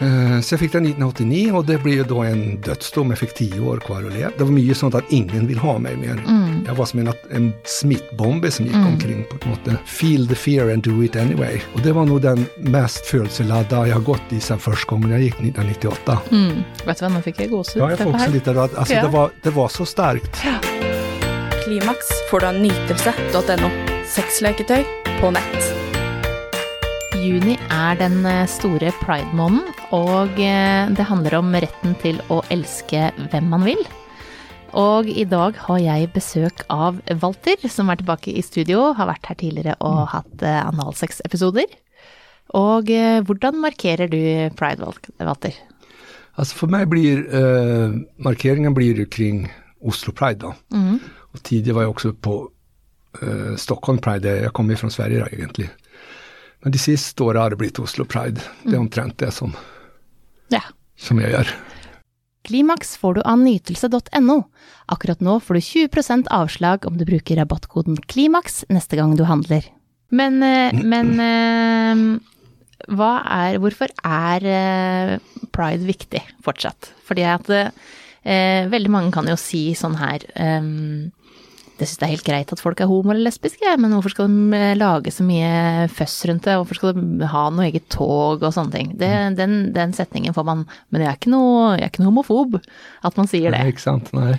Eh, Så jag fick den 1989 och det blev då en dödsdom. Jag fick tio år kvar att leva. Det var mycket sånt att ingen vill ha mig mer. Jag var som en, en smittbombe som gick omkring på ett måte. Feel the fear and do it anyway. Och det var nog den mest födelseladda jag har gått i sedan första gången jag gick 1998. Mm. Vet du vad, nå fikk jeg gåsehud. Ja, jag får också lite rad. Alltså Ja. det, var, det var så starkt. Klimaks får du av nytelse.no. Sexleketøy på nett. Juni er den eh, store pride-måneden, og eh, det handler om retten til å elske hvem man vil. Og i dag har jeg besøk av Walter, som er tilbake i studio, har vært her tidligere og hatt eh, analsex-episoder. Og hvordan markerer du pride, Wal- Walter? Alltså för mig blir eh, markeringen blir kring Oslo Pride då. Och tidigare var jag också på eh, Stockholm Pride, jag kommer från Sverige då, egentligen. Men det sista året har det blivit Oslo Pride. Det är omtrent det som, Ja. som jag gör. Klimaks får du av nytelse.no. Akkurat nå får du 20 avslag om du bruker rabattkoden KLIMAKS neste gang du handler. Men, eh, men eh, hva er, hvorfor er eh, pride viktig fortsatt? Fordi at eh, veldig mange kan jo si sånn her ehm, det syns det er helt greit at folk er homo eller lesbiske, men hvorfor skal de eh, lage så mye føss rundt det? Hvorfor skal de ha noe eget tog og sånne ting? Det, den, den setningen får man Men jeg er ikke noe, jeg er ikke noe homofob at man sier det. Nej, ikke sant? Nej.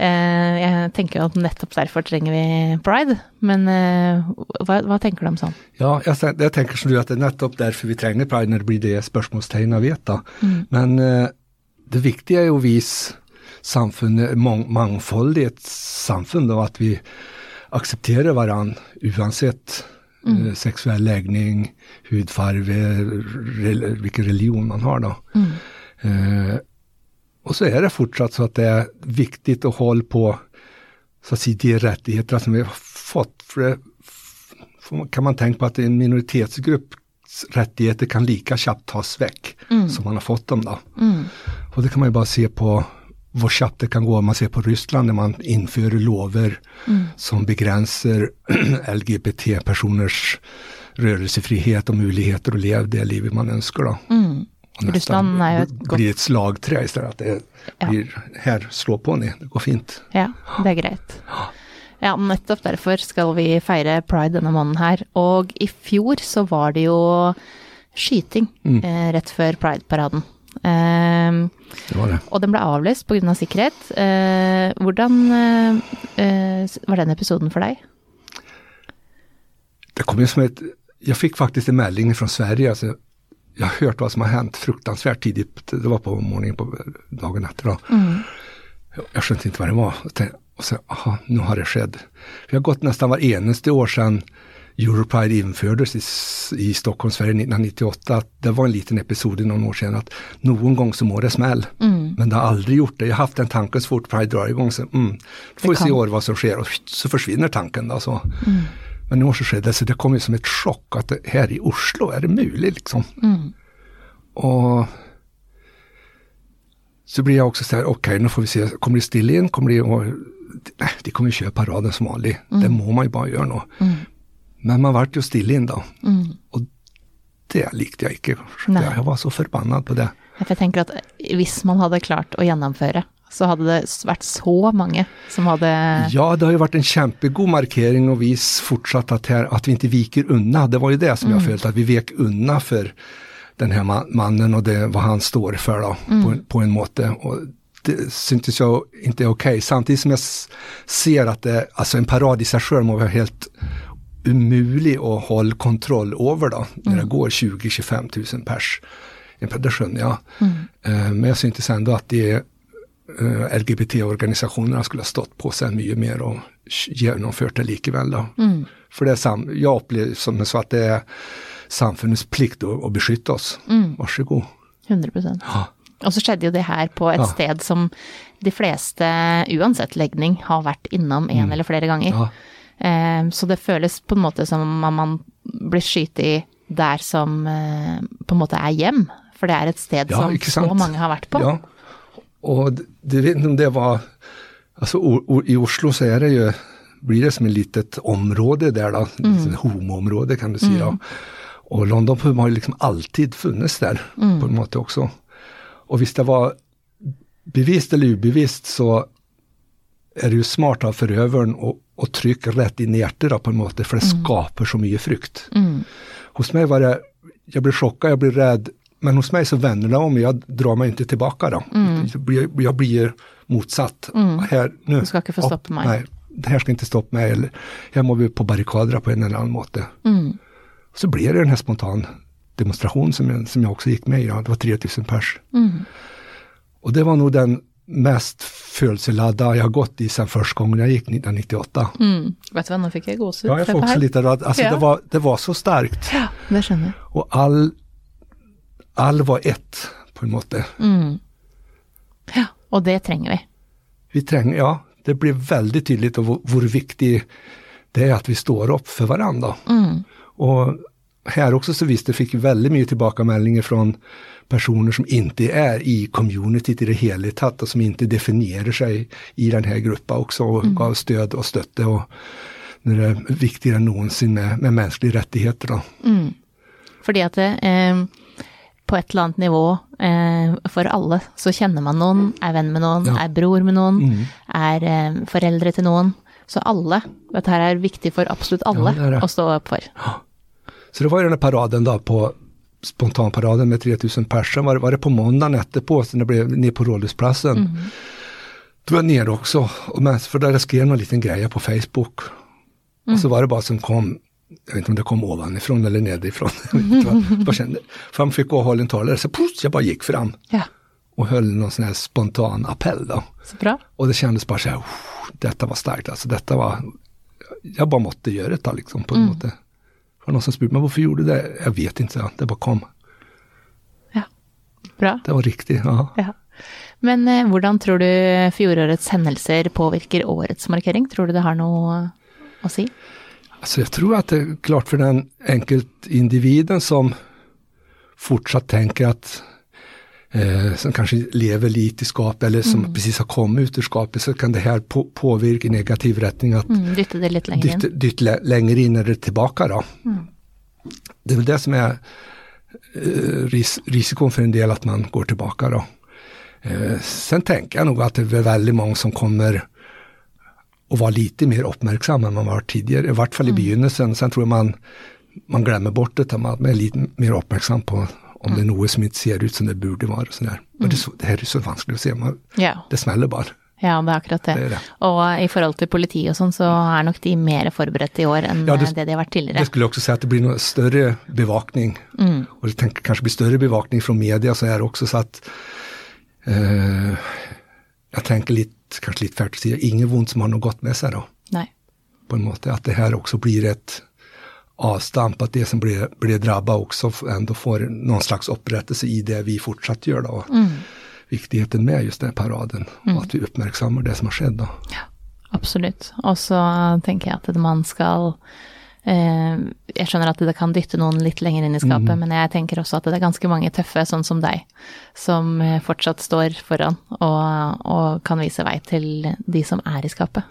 Eh, jeg tenker jo at nettopp derfor trenger vi pride, men eh, hva, hva tenker du om sånn? Ja, jag, sen- jag tänker som du att det är nettopp därför vi tränger Pride när det blir det spörsmålstegn vet då. Men det viktiga är att visa samfundet, mång, mångfald i ett samfund och att vi accepterar varann oavsett eh, sexuell läggning, hudfarve, re, vilken religion man har då. Eh, och så är det fortsatt så att det är viktigt att hålla på så att säga, de rättigheter som vi har fått. För det, kan man tänka på att en minoritetsgrupps rättigheter kan lika snabbt tas väck som man har fått dem då. Och det kan man ju bara se på hur snabbt det kan gå om man ser på Ryssland när man inför lover som begränsar LGBT-personers rörelsefrihet och möjligheter att leva det livet man önskar. Då. Och nästan Ryssland är ju ett gott- blir ett slagträ istället. Det Ja. blir, här, slå på ni, det går fint. Ja, det er greit. Ja, nettopp derfor skal vi feire pride denne måneden her. Og i fjor så var det jo skyting eh, rett før Pride-paraden. Eh, Det var det. og den ble avlyst pga. Av sikkerhet. Eh, hvordan eh, eh, var den episoden for deg? Det kom ju som ett, jag fick faktiskt en melding från Sverige. Alltså, jag har hört vad som har hänt fruktansvärt tidigt. Det var på morgonen på dagen efter. Då. Jag, jag skönte inte vad det var. Och, tänkte, och så, aha, nu har det skett. Vi har gått nästan var enaste år sedan Europride infördes i, i Stockholm, Sverige 1998. Att Det var en liten episod i någon år sedan att någon gång så må det smäll. Men det har aldrig gjort det. Jag har haft den tanken så fort Pride drar igång. Så, mm, får vi se i år vad som sker och så försvinner tanken. Då, så. Men i år så skedde det, så det kom ju som ett chock att det, här i Oslo är det möjligt liksom. Och så blir jag också så här, okej nu får vi se, kommer det still in, kommer det och, nej, de kommer ju köra paraden som vanligt. Det må man ju bara göra nu. Men man vart ju still då. Och det likte jag inte. Nej. Jag var så förbannad på det. For jeg tenker at hvis man hadde klart å gjennomføre, så hadde det vært så mange som hadde Ja, det har ju varit en kämpegod markering och vis fortsatt att, här, att vi inte viker unna. Det var ju det som jag följde, att vi vek unna för den här ma- mannen och det, vad han står för då, på, en- på en måte. Och det syntes jag inte är okej. Samtidigt som jag ser att det, alltså en parad i sig själv må vara helt umulig att hålla kontroll över då, när det går 20-25 000 pers. Det skönjer jag. Eh, Men jag syntes ändå att det eh, LGBT-organisationerna skulle ha stått på sig mycket mer och genomfört det likevel. Då. För det är sam- jag upplever som så att det är samfundets plikt att, beskytta oss. Varsågod. 100 Ja. Og så skjedde jo det her på et Ja. sted som de fleste, uansett legning, har vært innom en eller flere ganger. Ja. Eh, så det føles på en måte som om man blir skutt i der som eh, på en måte er hjem. For det er et sted Ja, som så mange har vært på. Ja. Och det, det vet inte om det var, o, i Oslo så är det ju, blir det som ett litet område där då, mm. homoområde kan du säga. Och London Pub har ju liksom alltid funnits där på en måte också. Och visst det var bevisst eller obevisst så är det ju smart av förövaren och, och trycka rätt in i hjärtat på en måte, för det skapar så mycket frukt. Hos mig var det, jag blir chockad, jag blir rädd, men hos mig så vänder det om, jag drar mig inte tillbaka då. Jag, blir, jag blir motsatt. Här, nu, Du ska inte få stoppa mig. Nej, det här ska inte stoppa mig, eller här må vi på barrikaderna på en eller annan måte. Så blev det den här spontan demonstration som jag, som jag också gick med i, ja. det var 3000 pers. Och det var nog den mest födelseladdade jag har gått i sedan första gången jag gick 1998. Mm. Vet du vad, nu fick jag gåshud. Ja, jag får också här. lite rad. Alltså Ja. det, var, det var så starkt. Ja, det skjønner jeg. Och all, all var ett på en måte. Ja, og det trenger vi. Vi tränger, ja, det blev väldigt tydligt och hur viktigt det är att vi står upp för varandra. Och här också så visst, det fick ju väldigt mycket tillbakameldingar från personer som inte är i communityt i det hela tatt och som inte definierar sig i den här gruppen också och gav stöd och stötte och när det är viktigare än någonsin med, med mänskliga rättigheter. Då. Fordi at det, eh, på et eller annet nivå eh, for alle så kjenner man noen, er venn med noen, Ja. er bror med noen, er eh, foreldre til noen. Så alle. Dette her er viktig for absolutt alle Ja, det det. å stå opp for. Så det var ju den här paraden då på spontanparaden med 3000 personer, var, var det på måndagen efterpå, när det blev ner på Rådhusplatsen. Då var jag nere också, och men, för där skrev någon liten grej på Facebook. Och så var det bara som kom, jag vet inte om det kom ovanifrån eller nedifrån. Jag bara kände, för han fick gå och hålla en talare, så puss, jag bara gick fram Ja, och höll någon sån här spontan appell då. så bra. Och det kändes bara så här, "Oh, detta var starkt alltså, detta var, jag bara måtte göra det liksom på en måte. Var någon som spurte, men varför gjorde du det? Jag vet inte, det bara kom. Ja, bra. Det var riktigt, ja. Ja. Men eh, hvordan tror du fjorårets hendelser påvirker årets markering? Tror du det har noe å si? Alltså jag tror att det är klart för den enkelt individen som fortsatt tänker att eh, som kanske lever lite i skapet eller som precis har kommit ut ur skapet så kan det här på, påvirka i negativ riktning att Mm, dytte det litt lenger dytt, inn? dytt lä- längre in eller tillbaka då. Det är väl det som är eh, ris risikon för en del att man går tillbaka då. Eh, sen tänker jag nog att det är väldigt många som kommer att vara lite mer uppmärksamma än man var tidigare, i vart fall i begynnelsen. Sen tror jag man, man glömmer bort det, man är lite mer uppmärksam på om det är något som inte ser ut som det borde vara. Och sådär. Och det, är så, det här är så vanskligt att se, man, Ja. det smäller bara. Ja, det er akkurat det. Det er det. Og i forhold til politi og sånn, så er nok de mer forberedt i år enn Ja, det- eh, det de har vært tidligere. Jag skulle också säga att det blir någon större bevakning. Och det tänker, kanske blir större bevakning från media så här också så att eh, jag tänker lite, kanske lite färdigt att säga, inget ont som har något gott med sig då. Nei. På en måte att det här också blir ett avstamp, att det som blir, blir drabbat också ändå får någon slags upprättelse i det vi fortsatt gör då. Viktigheten med just den här paraden och att vi uppmärksammar det som har skett då. Absolutt. Og så tenker jeg at man skal eh, Jeg skjønner at det kan dytte noen litt lenger inn i skapet, men jeg tenker også at det er ganske mange tøffe, sånn som deg, som eh, fortsatt står foran og, og kan vise vei til de som er i skapet.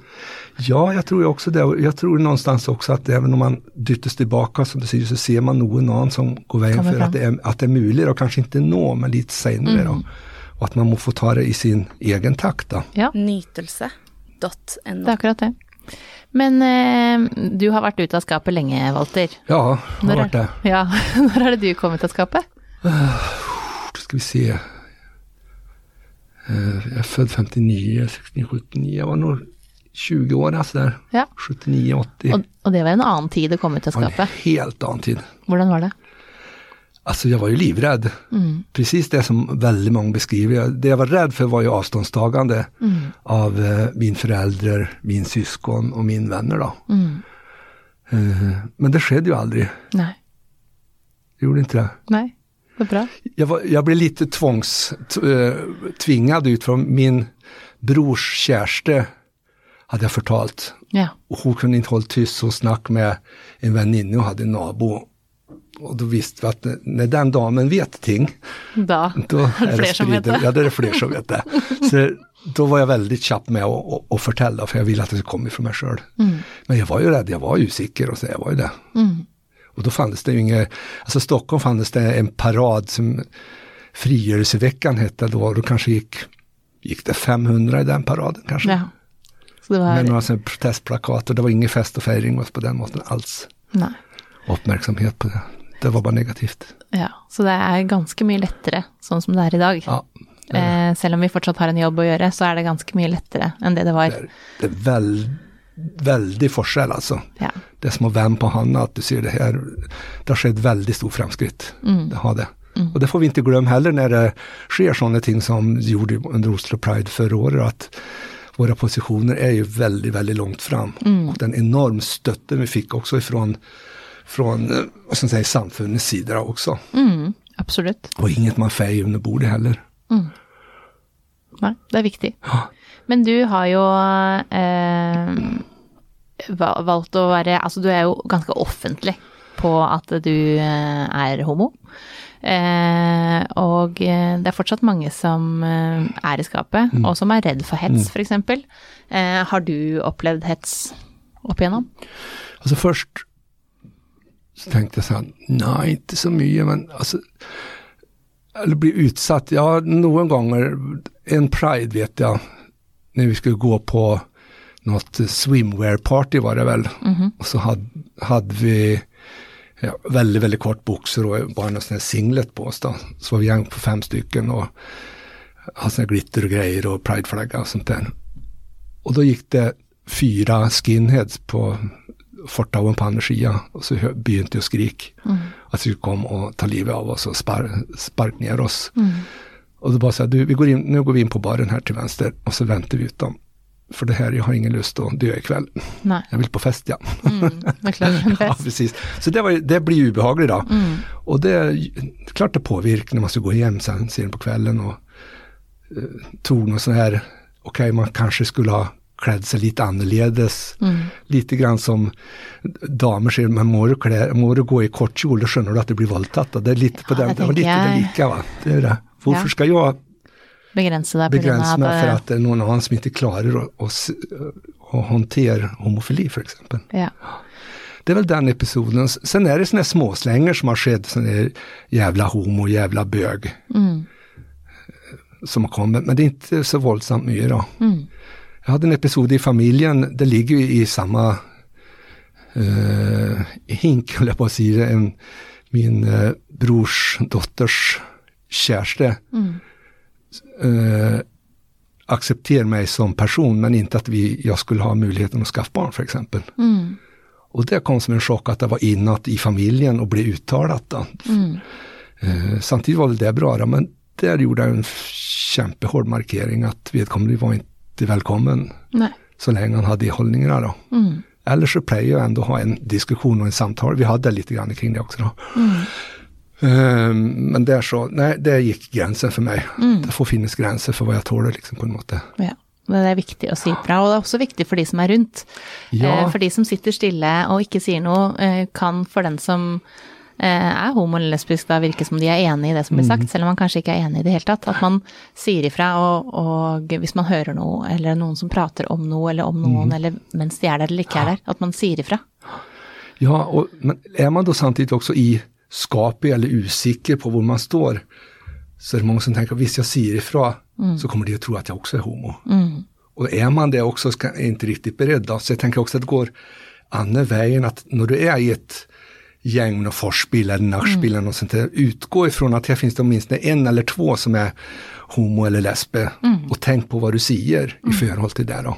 Ja, jag tror också det. Och Jag tror någonstans också att även om man dyttas tillbaka som du säger så ser man någon annan som går vägen för att det, är, att det är möjligt och kanske inte nå, men lite senare då. Och att man må få ta det i sin egen takt då. Ja, Nytelse.no. det er akkurat det. Men eh, du har vært ute av skapet lenge, Walter. Ja, har Når er, det. ja, når er det du kom ut av skapet? Då ska vi se. Eh, Jag är född 59, 69, 79. Jag var nog 20 år alltså där. Ja. 79, 80. Og, og det var en annen tid å komme ut av Det var en skapet. helt annan tid. Hvordan var det? Alltså jag var ju livrädd. Precis det som väldigt många beskriver. Det jag var rädd för var ju avståndstagande av eh, min förälder, min syskon och min vänner då. Eh, men det skedde ju aldrig. Nei. Det gjorde inte det. Nei, så bra. Jag, var, jag blev lite tvångs, eh, tvingad ut från min brors kärste hade jag förtalt. Ja. Och hon kunde inte hålla tyst så snack med en väninna och hade en nabo. Och då visste vi att när- den damen vet ting, Da då det är fler det som vet det. Ja, det är fler som vet det. Så då var jag väldigt tjapp med att att- förtälla, för jag ville att det skulle komma ifrån mig själv. Mm. Men jag var ju rädd, jag var ju osäker och så jag var ju det. Och Och då fanns det ju inget, alltså Stockholm fanns det en parad som Frigörelseveckan hette då, och då kanske gick, gick det 500 i den paraden kanske. Ja. Så det var, Med några sådana protestplakat och det var ingen fest och fejring på den måten alls. nei. Uppmärksamhet på det. Det var bara negativt. Ja, så det er ganske mye lettere sånn som det er i dag. Ja, Eh, selv om vi fortsatt har en jobb å gjøre, så er det ganske mye lettere enn det det var. det är, det är väl, väldig forskjell alltså. Ja. Det är som att vända på handen att du ser det här. Det har skett väldigt stor framskritt. Det har det. Och det får vi inte glömma heller när det sker sådana ting som gjorde under Oslo Pride förra året. Att våra positioner är ju väldigt, väldigt långt fram. Och den enorm stötten vi fick också ifrån från, eh, vad ska man säga, samfundets sida också. Mm, absolutt. Och inget man fejer under bordet heller. Nei, det er viktig. Ja. Men du har jo eh, va- valgt å være Altså, du er jo ganske offentlig på at du eh, er homo. Eh, og eh, det er fortsatt mange som er i skapet, og som er redd for hets, for f.eks. Eh, har du opplevd hets opp igjennom? Alltså först så tänkte jag så här, nej inte så mycket men alltså, eller bli utsatt, ja någon gånger, en pride vet jag, när vi skulle gå på något swimwear party var det väl. Och så hade, hade vi ja, väldigt, väldigt kort byxor och bara en sån här singlet på oss då. Så var vi gäng på fem stycken och hade såna här glitter och grejer och prideflagga och sånt där. Och då gick det fyra skinheads på Fortauen på andra sidan och så begynte jag skrik. Att vi kom och ta livet av oss och spar, spark ner oss. Och då bara så här, du, vi går in, nu går vi in på baren här till vänster och så väntar vi ut dem. För det här, jag har ingen lust att dö ikväll. Nei. Jag vill på fest ja. Mm, det en ja precis. Så det, var, det blir ju obehagligt då. Mm. Och det är klart det påverkar när man ska gå hem sen, sen på kvällen och eh, tog någon sån här, okej man kanske skulle ha klädd sig lite annorledes. Mm. Lite grann som damer säger, men må du, klä, må du gå i kort kjol, då skönjer du att du blir våldtatt. Och Det är lite på Ja, den, det var lite jag. lika va. Det är det. Varför Ja. ska jag begränsa av mig för at att det är någon annan som inte klarar att, att, s- att hantera homofili för exempel. Ja. Det är väl den episoden. Sen är det såna här småslänger som har skett, sån här jävla homo, jävla bög. Mm. Som har kommit, men det är inte så våldsamt mycket då. Mm. Jag hade en episod i familjen, det ligger ju i samma eh, hink, höll jag på att säga, en, min eh, brors dotters kärste Mm. eh, accepterar mig som person, men inte att vi, jag skulle ha möjligheten att skaffa barn för exempel. Mm. Och det kom som en chock att det var inåt i familjen och blev uttalat. Då. Mm. Eh, samtidigt var väl det bra, då, men där gjorde jag en kämpehård markering att vedkommande var inte välkommen Nei. så länge han hade de hållningarna. Då. Mm. Eller så plejer jag ändå ha en diskussion och en samtal. Vi hade lite grann kring det också. Då. Eh, men där så, nej, där gick gränsen för mig. Det får finnas gränser för vad jag tål liksom, på något sätt. Ja. Men det er viktig å si fra, og det er også viktig for de som er rundt. Ja. Eh, For de som sitter stille og ikke sier noe, eh, kan for den som er homo eller lesbisk da virke som de er enig i det som blir sagt, selv om man kanskje ikke er enig i det hele tatt. At man sier ifra, og, og hvis man hører noe, eller noen som prater om noe, eller om noen, eller mens de er der eller ikke er der, at man sier ifra. Ja, och, men är man då samtidigt också i skapig eller usikker på var man står, så är det många som tänker, visst jag säger ifrån, så kommer de att tro att jag också är homo. Och är man det också, ska, är inte riktigt beredd då. Så jag tänker också att det går andra vägen, att när du är i ett gäng, någon forsspill eller nachspiel eller något sånt där, utgå ifrån att här finns det åtminstone en eller två som är homo eller lesbe. Och tänk på vad du säger i förhållande till det då.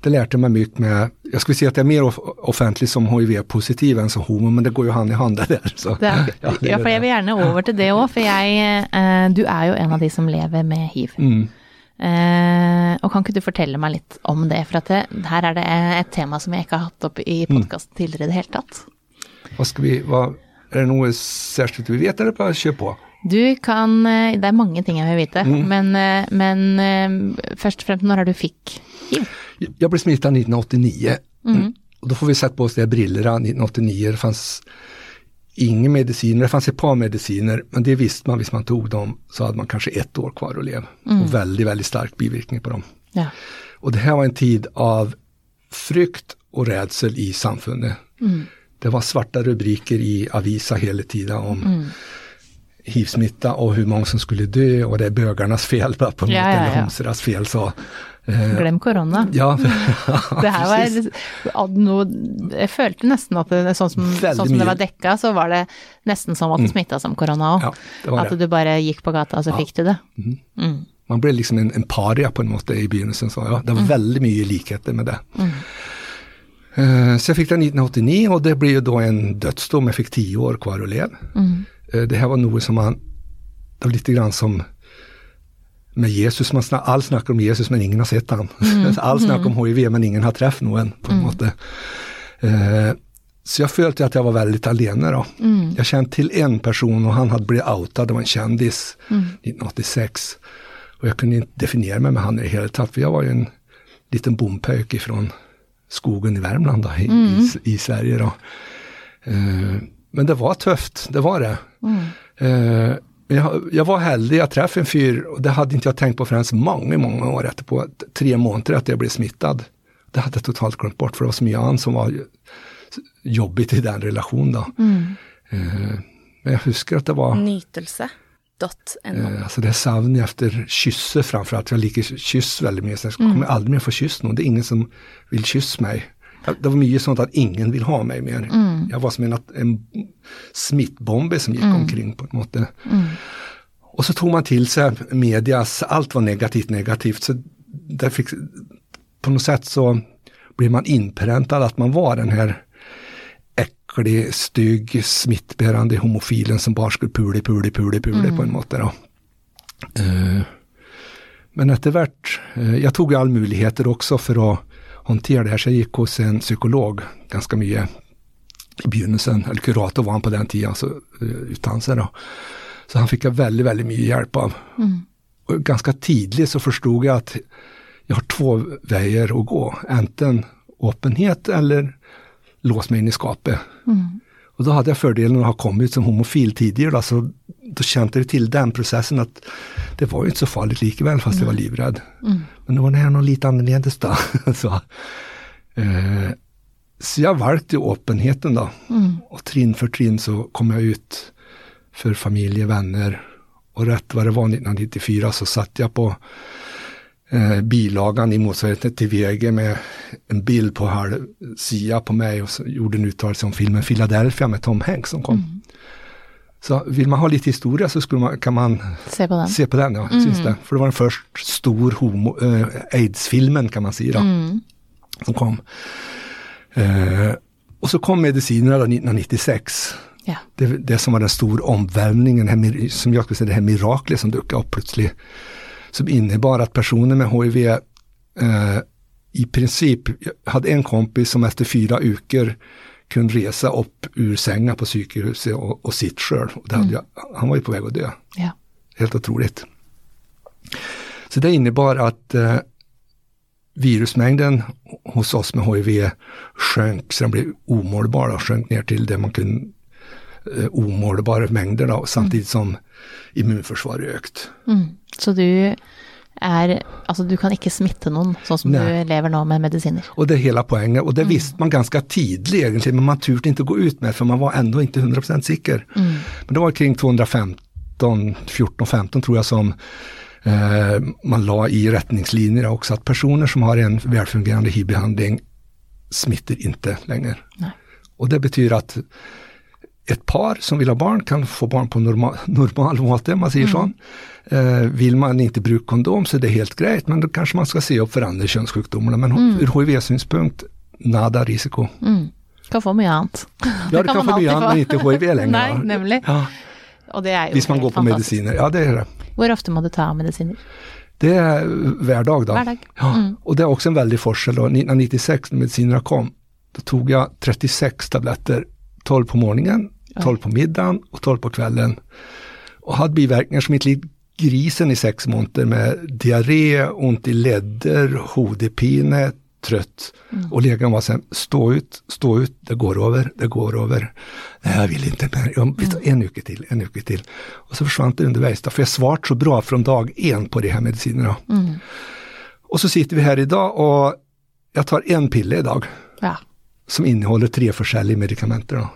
Det lärde mig mycket med, jag skulle säga att jag är mer off- offentlig som HIV-positiv än som homo, men det går ju hand i hand där. Så. Det Ja, det ja, er for jeg vil gjerne over til det òg, for jeg eh, Du er jo en av de som lever med hiv. Mm. Eh, og kan ikke du fortelle meg litt om det? For at det, her er det et tema som jeg ikke har hatt opp i podkasten tidligere i det hele tatt. Vad ska vi, vad, är det något särskilt vi vet eller bara kör på? Du kan eh, Det er mange ting jeg vil vite, men, eh, men eh, først og fremst, når er du fikk hiv? Jag blev smittad 1989. Mm. Och då får vi sätta på oss de här brillorna 1989. Det fanns inga mediciner, det fanns ett par mediciner, men det visste man, visst man tog dem så hade man kanske ett år kvar att leva. Och väldigt, väldigt stark biverkning på dem. Ja. Och det här var en tid av frykt och rädsel i samfundet. Det var svarta rubriker i Avisa hela tiden om hiv-smitta och hur många som skulle dö och det är bögarnas fel på något, Ja, ja, eller ja. homsernas fel. Så, eh, Glem korona. ja, Det precis. var noe Jeg følte nesten at det, sånn som, sånn som det var dekka, så var det nesten som at det smitta som korona òg. Ja, det var At det. du bare gikk på gata, og så fikk du det. Mm. Man ble liksom en, en paria på en måte i begynnelsen. Så ja, det var veldig mye likheter med det. Eh, så jeg fikk det 1989, og det blir jo da en dødsdom. Jeg fikk ti år kvar å leve. Eh, det her var noe som man Det var litt grann som med Jesus. Man snak, all snakker om Jesus, men ingen har sett han. all snakker om hiv, men ingen har truffet noen, på en måte. Eh, så jag følte at jeg var veldig alene. da. Jeg kjente til en person, og han hadde blitt outa, det var en kjendis, 1986. Og jeg kunne ikke definere meg med han i det hele tatt, for jeg var jo en liten bompøyk fra skogen i Värmland, da, i, i, i Sverige. da. Eh, men det var tøft, det var det. Eh, men jag, jag var heldig, jag träffade en fyr och det hade inte jag tänkt på förrän många, många år efterpå. Tre månader att jag blev smittad. Det hade jag totalt glömt bort för det var så mycket annat som var jobbigt i den relationen. Då. Eh, men jag huskar att det var, Nytelse.no. eh, alltså det savn jag efter kysse framförallt. Jag liker kyss väldigt mycket, jag kommer aldrig mer få kyss någon. Det är ingen som vill kyssa mig. Det var mycket sånt att ingen vill ha mig mer. Jag var som en, en smittbombe som gick omkring på ett måte. Och så tog man till sig medias, allt var negativt, negativt. Så där fick, på något sätt så blev man inpräntad att man var den här äcklig, stygg, smittbärande homofilen som bara skulle pule, pule, pule, pule på en måte. Då. Eh, men etter hvert, eh, jeg tok jo all muligheter også for å håndtere det her, så jeg gikk hos en psykolog ganske mye i begynnelsen, eller kurator var han på den tiden, så uh, utdannelse da. Så han fikk jeg veldig, veldig mye hjelp av. Og ganske tidlig så forstod jeg at jeg har to veier å gå, enten åpenhet eller lås meg inn i skapet. Och då hade jag fördelen att ha kommit som homofil tidigare, då, så då kände jag till den processen att det var ju inte så farligt likväl fast jag var livrädd. Men det var det här något lite annorlunda så, eh, så jag valde ju öppenheten då. Och trinn för trinn så kom jag ut för familj, vänner. Och rätt vad det var 1994 så satt jag på eh, bilagan i motsvarigheten till VG med en bild på halv sida på mig och så gjorde en uttalelse om filmen Philadelphia med Tom Hanks som kom. Så vill man ha lite historia så skulle man, kan man Se på den. se på den, ja, syns det. För det var den först stor homo, eh, aids-filmen kan man säga då, som kom. Eh, och så kom medicinerna då 1996. Ja. Det, det som var den stora omvälvningen, här, som jag skulle säga det här miraklet som dök upp plötsligt. Som innebar att personer med HIV eh, i princip, jag hade en kompis som efter fyra veckor kunde resa upp ur sängen på psykhuset och, och sitt själv. Och hade jag, han var ju på väg att dö. Ja. Helt otroligt. Så det innebar att eh, virusmängden hos oss med HIV sjönk, så den blev omålbar och sjönk ner till det man kunde eh, omålbara mängder då, samtidigt som immunförsvaret ökt. Mm. Så du er Altså, du kan ikke smitte noen, sånn som Nei. du lever nå med medisiner. Och det är hela poängen och det visste man ganska tidigt egentligen men man turte inte gå ut med för man var ändå inte 100% säker. Men det var kring 215, 14, 15 tror jag som eh, man la i rättningslinjer också att personer som har en välfungerande HIV-behandling smittar inte längre. Nej. Och det betyder att ett par som vill ha barn kan få barn på normal, normal måte, man säger så. Eh, vill man inte bruka kondom så är det helt grejt, men då kanske man ska se upp för andra könssjukdomar. Men ur HIV-synpunkt, nada risiko. Mm. Kan få mye annet. Ja, du kan få mye annet, men ikke HIV. Nei, da. nemlig. Ja, Og det er jo hvis man går på mediciner. Ja, det är det. Hvor ofte må du ta medisiner? Det är hver dag då. Hver dag. Ja, och det är också en väldig forskel. Då. 1996 när medicinerna kom, då tog jag 36 tabletter, 12 på morgonen, 12 på middagen och 12 på kvällen. Och hade biverkningar som litet grisen i sex månader med diarré, ont i ledder, hodepine, trött. Och läkaren var sen, stå ut, stå ut, det går över, det går över. Nej, jag vill inte mer, jag ta en vecka till, en vecka till. Och så försvann det undervägs, då, för jag svart så bra från dag en på de här medicinerna. Och så sitter vi här idag och jag tar en pille idag. Ja. som innehåller tre forskjellige medikamenter. Då.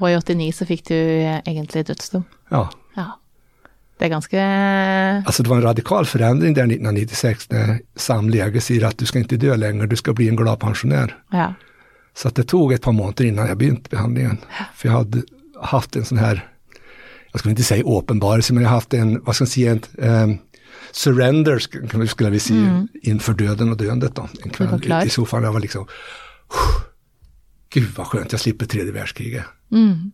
Og i 89 så fikk du eh, egentlig dødsdom. Ja. Ja. Det er ganske Alltså det var en radikal förändring där 1996 när samläge säger att du ska inte dö längre, du ska bli en glad pensionär. Ja. Så att det tog ett par månader innan jag begynte behandlingen. För jag hade haft en sån här, jag skulle inte säga uppenbarelse, men jag har haft en, vad ska man säga, en um, surrender skulle vi säga, inför döden och döendet då. En kväll i, i soffan, jag var liksom, gud vad skönt, jag slipper tredje världskriget. Mm.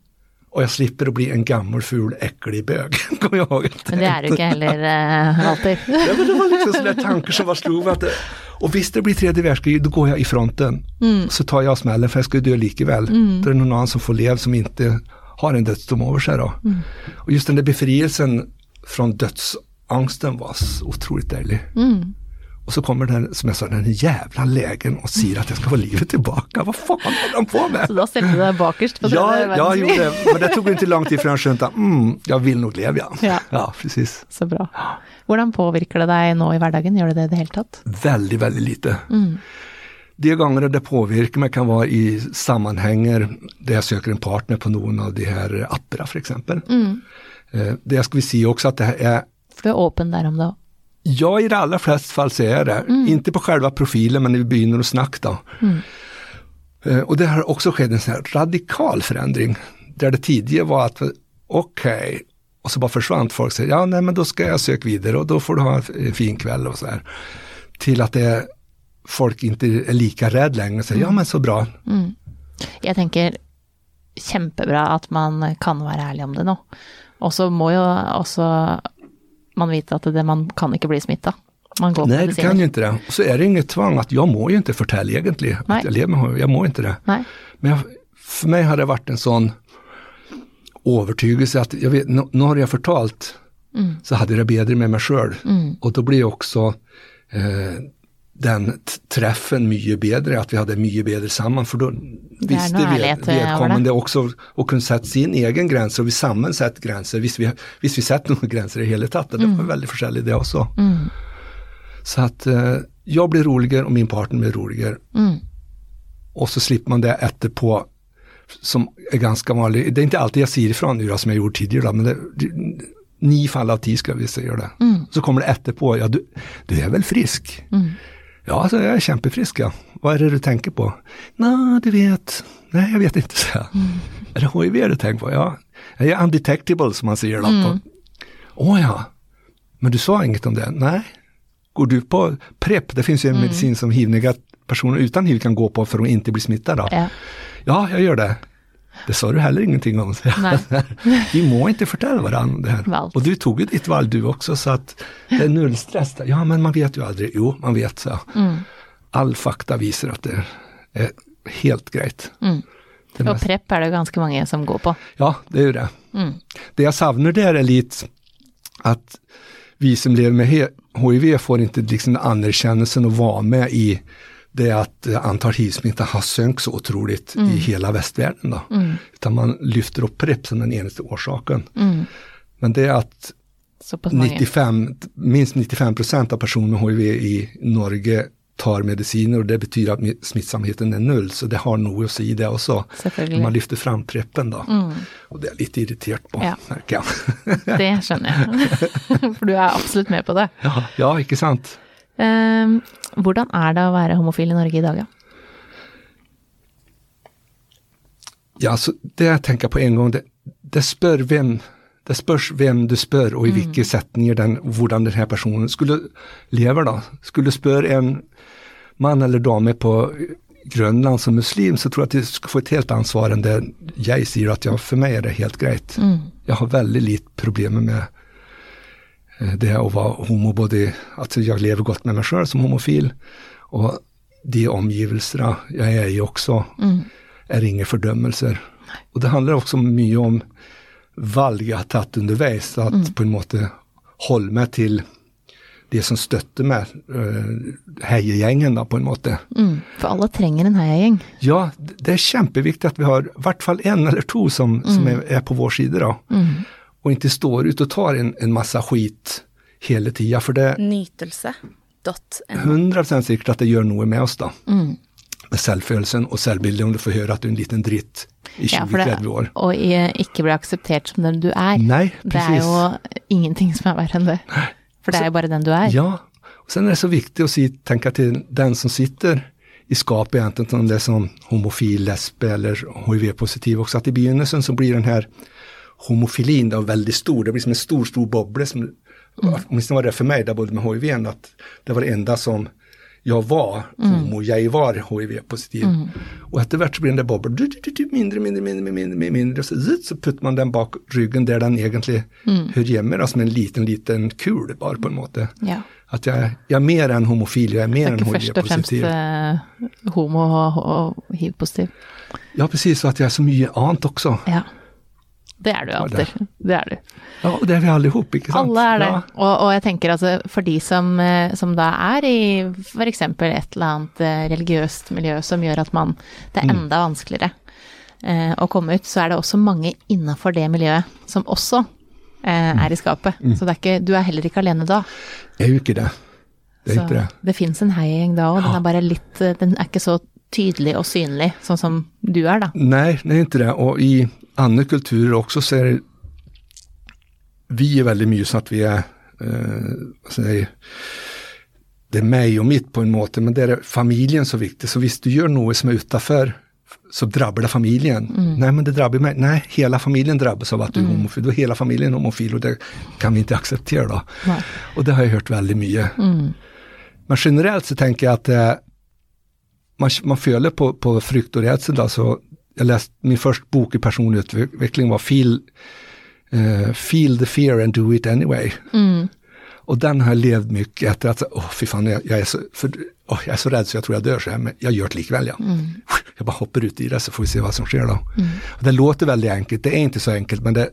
Och jag slipper att bli en gammal, ful, äcklig bög, kommer jag ihåg. Men det er du ikke heller eh, alltid. Ja, men det var liksom sådana tankar som var slog att och visst det blir tredje världskrig, då går jag i fronten. Så tar jag smällen för jag ska ju dö likeväl. Då är det någon annan som får leva som inte har en dödsdom över sig då. Och just den där befrielsen från dödsangsten var otroligt dejlig. Mm. Och så kommer den, som jag sa, den jävla lägen och säger att jag ska få livet tillbaka. Vad fan håller de på med? Så da stelte du deg bakerst på Ja, jag gjorde det. Men det tog inte lång tid förrän jag skönte, mm, jag vill nog leva ja. Ja. ja, precis. Så bra. Hvordan påvirker det deg nå i hverdagen? Gjør det det det hele tatt? Väldigt, väldigt lite. De gånger det påverkar mig kan vara i sammanhänger där jag söker en partner på någon av de här apparna för exempel. Eh, Det ska vi se också att det här är For du er åpen der om det. Ja, i de allra flesta fall så är det. Inte på själva profilen, men när vi börjar att snacka då. Eh, Och det har också skett en sån radikal förändring. Där det tidigare var att, okej, och så bara försvann folk. Säger, ja, nej, men då ska jag söka vidare och då får du ha en fin kväll och så här. Till att det folk inte är lika rädd längre. Säger, ja, men så bra. Jeg tenker kjempebra at man kan være ærlig om det nå. Og så må jo også man vite at det, man kan ikke bli smitta. Man går Nej, du kan ju inte det. Och så är det inget tvång att jag må ju inte förtälla egentligen. Nej. Att jag lever jag må inte det. Nei. Men jag, för mig har det varit en sån övertygelse att jag vet, nå- nå har jag förtalt så hade jag det bättre med mig själv. Och då blir också eh, den träffen mycket bättre, att vi hade mycket bättre samman. För då visste vi, över vedkommande också och kunde sätta sin egen gräns och vi samman sätter gränser. Visst vi, visst vi sätter några gränser i hela tatt. Det var väldigt försäljigt det också. Så att eh, jag blir roligare och min partner blir roligare. Mm. Och så slipper man det efterpå som är ganska vanligt. Det är inte alltid jag säger ifrån nu som jag gjorde tidigare, men det, det, nio fall av tio skulle jag vilja säga det. Så kommer det efterpå, ja du, du är väl frisk? Ja, alltså, jag är kämpefrisk ja. Vad är det du tänker på? Nå, du vet, nej jag vet inte. Så. jag. Är det HIV du tänker på? Ja, jag är undetectable som man säger. På. Åh ja, men du sa inget om det? Nej. Går du på PREP, det finns ju en medicin som hiv personer utan hiv kan gå på för att inte bli smittade. Ja. Ja, jag gör det. Det sa du heller ingenting om. Vi må inte förtälla varandra det här. Valt. Och du tog ju ditt val du också så att det är nullstress. Ja, men man vet ju aldrig. Jo, man vet så. All fakta visar att det är helt grejt. Det Og mest- PREP er det jo ganske mange som går på. Ja, det är ju det. Det jag savnar där är lite att vi som lever med HIV får inte liksom anerkännelsen att vara med i det att eh, antalet hiv-smitta har sönkt så otroligt i hela västvärlden. Då. Utan man lyfter upp PREP som den enaste orsaken. Men det är att Såpass mange. 95, minst 95 procent av personer med HIV i Norge tar mediciner och det betyder att mi- smittsamheten är noll. Så det har nog att säga det också. Man lyfter fram preppen då. Och det är jag lite irriterat på, Ja. märker jag. Det skjønner jeg. For du er absolutt med på det. ja, ja, ikke sant? Ehm, hvordan er det å være homofil i Norge i dag, da? Ja, så det jag tänker på en gång, det, det spör vem, det spörs vem du spör och i vilka sättningar den, hvordan den här personen skulle leva då. Skulle spör en man eller dame på Grönland som muslim så tror jag att det ska få ett helt ansvar än det jag säger att jag, för mig är det helt grejt. Jag har väldigt lite problem med det att vara homo, både att jag lever gott med mig själv som homofil och de omgivelserna jag är i också är inga fördömelser. Och det handlar också mycket om valg jag har tagit underveis, så att på en måte hålla mig till det som stötte mig, heiegjengen då på en måte. Mm. For alle trenger en heiagjeng. Ja, det är kämpeviktigt att vi har i vart fall en eller två som, som är, är på vår sida då. Och inte står ut och tar en, en massa skit hela tiden, för det är Nytelse.no. 100% säkert att det gör något med oss då. med selvfølelsen og selvbildet om du får høre at du er en liten dritt i Ja, for det, 20-30 år. å i- ikke bli akseptert som den du er, Nej, det er precis. jo ingenting som er verre enn det. For det er jo bare den du er. Ja, och sen är det så viktigt att si, tänka till den som sitter i skapet egentligen, om det är som homofil, lesb eller hiv-positiv också, att i begynnelsen så blir den här homofilin då väldigt stor, det blir som en stor, stor boble som, åtminstone var det för mig, där både med hiv, att det var det enda som jag var homo, jag var hiv-positiv. Och efterhvert så blir den där du, mindre, mindre, mindre, mindre, mindre, och så, så puttar man den bak ryggen där den egentligen hör hemma, då, som en liten, liten kul bara på en måte. Ja. Att jag, jag är mer än homofil, jag är mer er än ikke først og fremst hiv-positiv. eh, homo og hiv-positiv. Ja, precis, och att jag är så mycket annat också. Ja. Det er du Ja, alltid. Det er du. Ja, och det är vi allihop, inte sant? Alle er det. Ja, Og, og jeg tenker altså, for de som, eh, som da er i f.eks. et eller annet eh, religiøst miljø som gjør at man Det Mm. er enda vanskeligere eh, å komme ut, så er det også mange innafor det miljøet som også eh, Mm. er i skapet. Så det er ikke, du er heller ikke alene da. jag är ju inte det. Det är Så inte det. det fins en heiagjeng da òg, den er bare litt eh, Den er ikke så tydelig og synlig, sånn som du er, da. Nej, det är inte det. Och i andra kulturer också så är det, vi är väldigt mycket så att vi är, eh, vad säger, det är mig och mitt på en måte, men det är familjen så viktigt. Så visst du gör något som är utanför så drabbar det familjen. Nej, men det drabbar mig. Nej, hela familjen drabbas av att du är homofil. Då är hela familjen homofil och det kan vi inte acceptera då. Nej. Och det har jag hört väldigt mycket. Men generellt så tänker jag att eh, man, man följer på, på frykt och rädsla. Så jag läste min första bok i personlig utveckling var Feel, eh, Feel the fear and do it anyway. Och den har jag levt mycket efter att, åh fy fan, jag, jag, är så, för, åh, jag är så rädd så jag tror jag dör så här, men jag gör det likväl. Ja. Jag bara hoppar ut i det så får vi se vad som sker då. Och det låter väldigt enkelt, det är inte så enkelt, men det,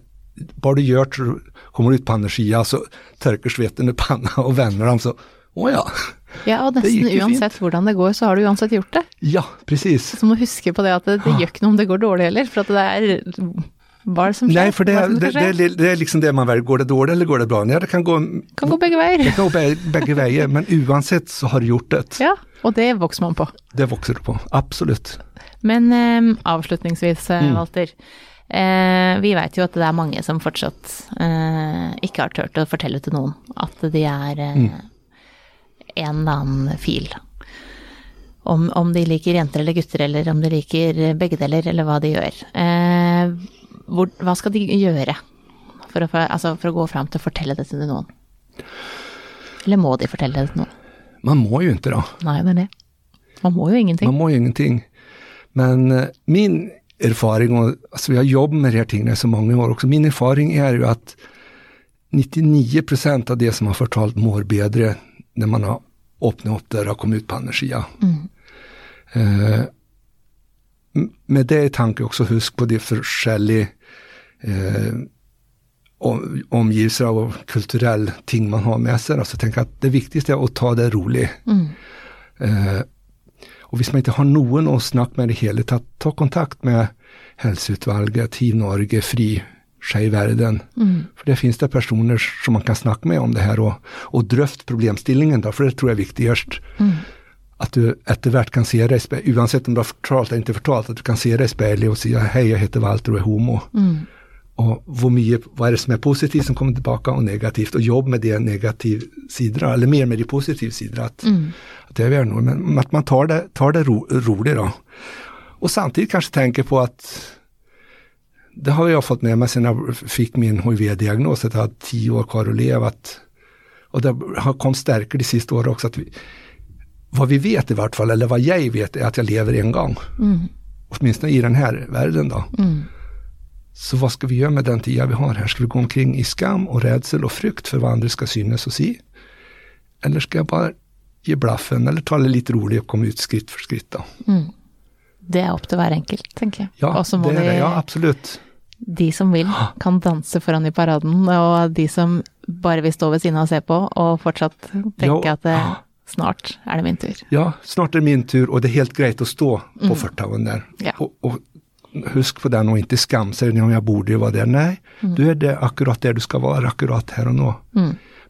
bara du gör så kommer du ut på andra sidan så torkar svetten ur pannan och vänder dem så, åh ja. Ja, og nesten uansett hvordan det går, så har du uansett gjort det. Ja, precis. Så må huske på det at det, det gjør ikke noe om det går dårlig heller, for at det er hva er det som skjer? Nej, för det, er det, det, det, är liksom det man väljer, går det dåligt eller går det bra? Nej, det kan gå, kan gå begge veier. det kan gå bä- bägge vägar, men oavsett så har du gjort det. Ja, og det vokser man på. Det växer du på, absolut. Men eh, avslutningsvis, Mm. Walter. Eh, vi vet jo at det er mange som fortsatt eh, ikke har turt å fortelle til noen at de er eh, Mm. En annen fil. Om, om de liker jenter eller gutter, eller om de liker begge deler, eller hva de gjør. Eh, hvor, hva skal de gjøre for å, altså for å gå fram til å fortelle det til noen? Eller må de fortelle det til noen? Man mår ju inte då. Nei, det er det. Man må jo ingenting. Man mår ju ingenting. Men eh, min erfaring, och alltså vi har jobbat med de här tingene i så många år också, min erfaring är ju att 99 procent av det som har fortalt mår bättre när man har öppnat upp dörrar och kommit ut på andra sidan. Eh, m- med det i tanke också, husk på det forskjellige eh, om, omgivelser och kulturell ting man har med sig. Alltså tänk att det viktigaste är att ta det roligt. Eh, och hvis man inte har noen å snakke med i tatt, ta kontakt med Helseutvalget, Hiv Norge, Fri, Skeiv Verden. For det finnes det personer som man kan snakke med om det her, og, og drøft problemstillingen, da, for det tror jeg er viktigst. At du etter hvert kan se speilet, uansett om du har fortalt eller ikke fortalt, at du kan se deg i speilet og si hei, jeg heter Walter og er homo. Og hvor mye, hva er det som er positivt som kommer tilbake, og negativt, og jobb med de negative sidene, eller mer med de positive sidene. At, att det är något, men att man tar det, tar det ro, roligt då. Och samtidigt kanske tänker på att det har jag fått med mig sedan jag fick min HIV-diagnos, att jag har tio år kvar att leva. Att, och det har kommit stärkare de sista åren också. Att vi, vad vi vet i vart fall, eller vad jag vet, är att jag lever en gång. Åtminstone i den här världen då. Så vad ska vi göra med den tiden vi har här? Ska vi gå omkring i skam och rädsel och frykt för vad andra ska synas och se? Eller ska jag bara ge blaffen eller ta det lite roligt och komma ut skritt för skritt då? Det er opp til hver enkelt, tenker jeg. Ja, og det är de, det. ja absolut. de som vil, kan danse foran i paraden, og de som bare vil stå ved siden av og se på, og fortsatt tenke Ja. at det, snart er det min tur. Ja, snart är det min tur och det är helt grejt att stå på förtaven där. Ja. Och, och husk på den och inte skamsa dig om jag borde ju vara där. Nej, du är det akkurat där du ska vara akkurat här och nu.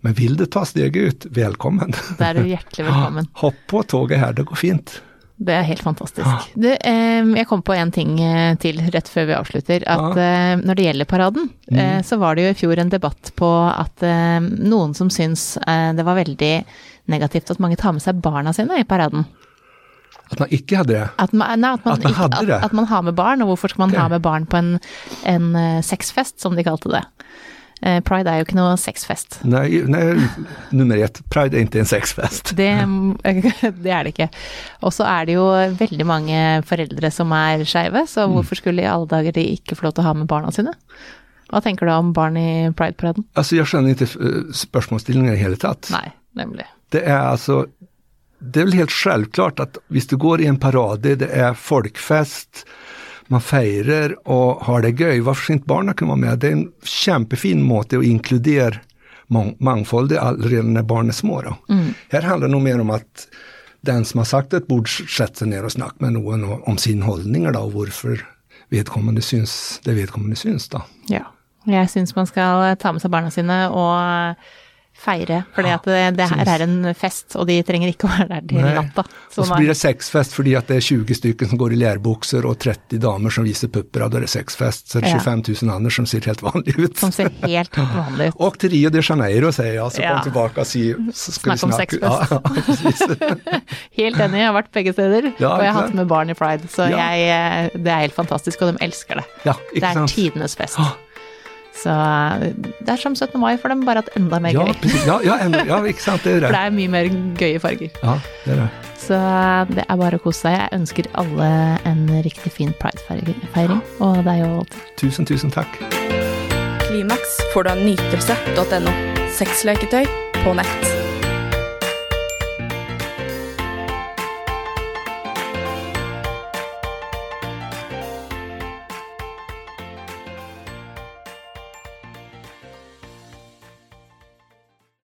Men vill du ta steg ut, välkommen. Da er du hjertelig velkommen. Hopp på tåget här, det går fint. Det er helt fantastisk. Du, eh, jeg kom på en ting eh, til rett før vi avslutter. At eh, når det gjelder paraden, eh, så var det jo i fjor en debatt på at eh, noen som syns eh, det var veldig negativt at mange tar med seg barna sine i paraden. Att man icke hade det. At man, nei, at man, At man ikke- hadde det? At, at man har med barn, og hvorfor skal man Ok. ha med barn på en, en sexfest, som de kalte det. Eh, Pride er jo ikke noe sexfest. Nej, nej, nummer ett, Pride är inte en sexfest. Det, det er det ikke. Og så er det jo veldig mange foreldre som er skeive, så Mm. hvorfor skulle i alle dager de ikke få lov å ha med barna sine? Hva tenker du om barn i Pride-paraden? Alltså jag känner inte uh, spörsmålsstillningen i hela tatt. Nei, nemlig. Det är alltså, det är väl helt självklart att hvis du går i en parad, det det är folkfest, man feirer och har det gøy, varför ska inte barnen kunna vara med? Det är en kämpefin måte att inkludera mång- mångfald redan när barn är små. Då. Här handlar det nog mer om att den som har sagt ett bord sätter sig ner och snackar med någon och- om sin hållning då, och varför vedkommande syns, det vedkommande syns. Då. Ja. Jeg syns man skal ta med seg barna sine og feire, for Ja, det, det her er en fest, og de trenger ikke å være der til Nej. natta. Och så blir det sexfest för att det är 20 stycken som går i lärboxer och 30 damer som visar pupper, ja, då är det sexfest. Så är det Ja. 25 000 andra som ser helt vanliga ut. som ser helt vanlig ut. Och till Rio de Janeiro säger jag, så Ja. kom tillbaka och si, så ska vi Snacka om sexfest. Ja. Helt enig, jeg har vært begge steder, Ja, og jeg har hatt sant? med barn i pride, så jeg, eh, det er helt fantastisk, og de elsker det. Det er sant? tidenes fest. Ja. Så det er som 17. mai for dem, bare at enda mer Ja, gøy. precis. Ja, ja, ändå, ja, ikke sant, det är For det det. er mye mer gøye farger. Ja, det är det. Så det er bare å kose seg. Jeg ønsker alle en riktig fin pridefeiring, og deg òg. Tusen, tusen tack. Klimaks får du av nytelse.no. Sexleketøy på nett.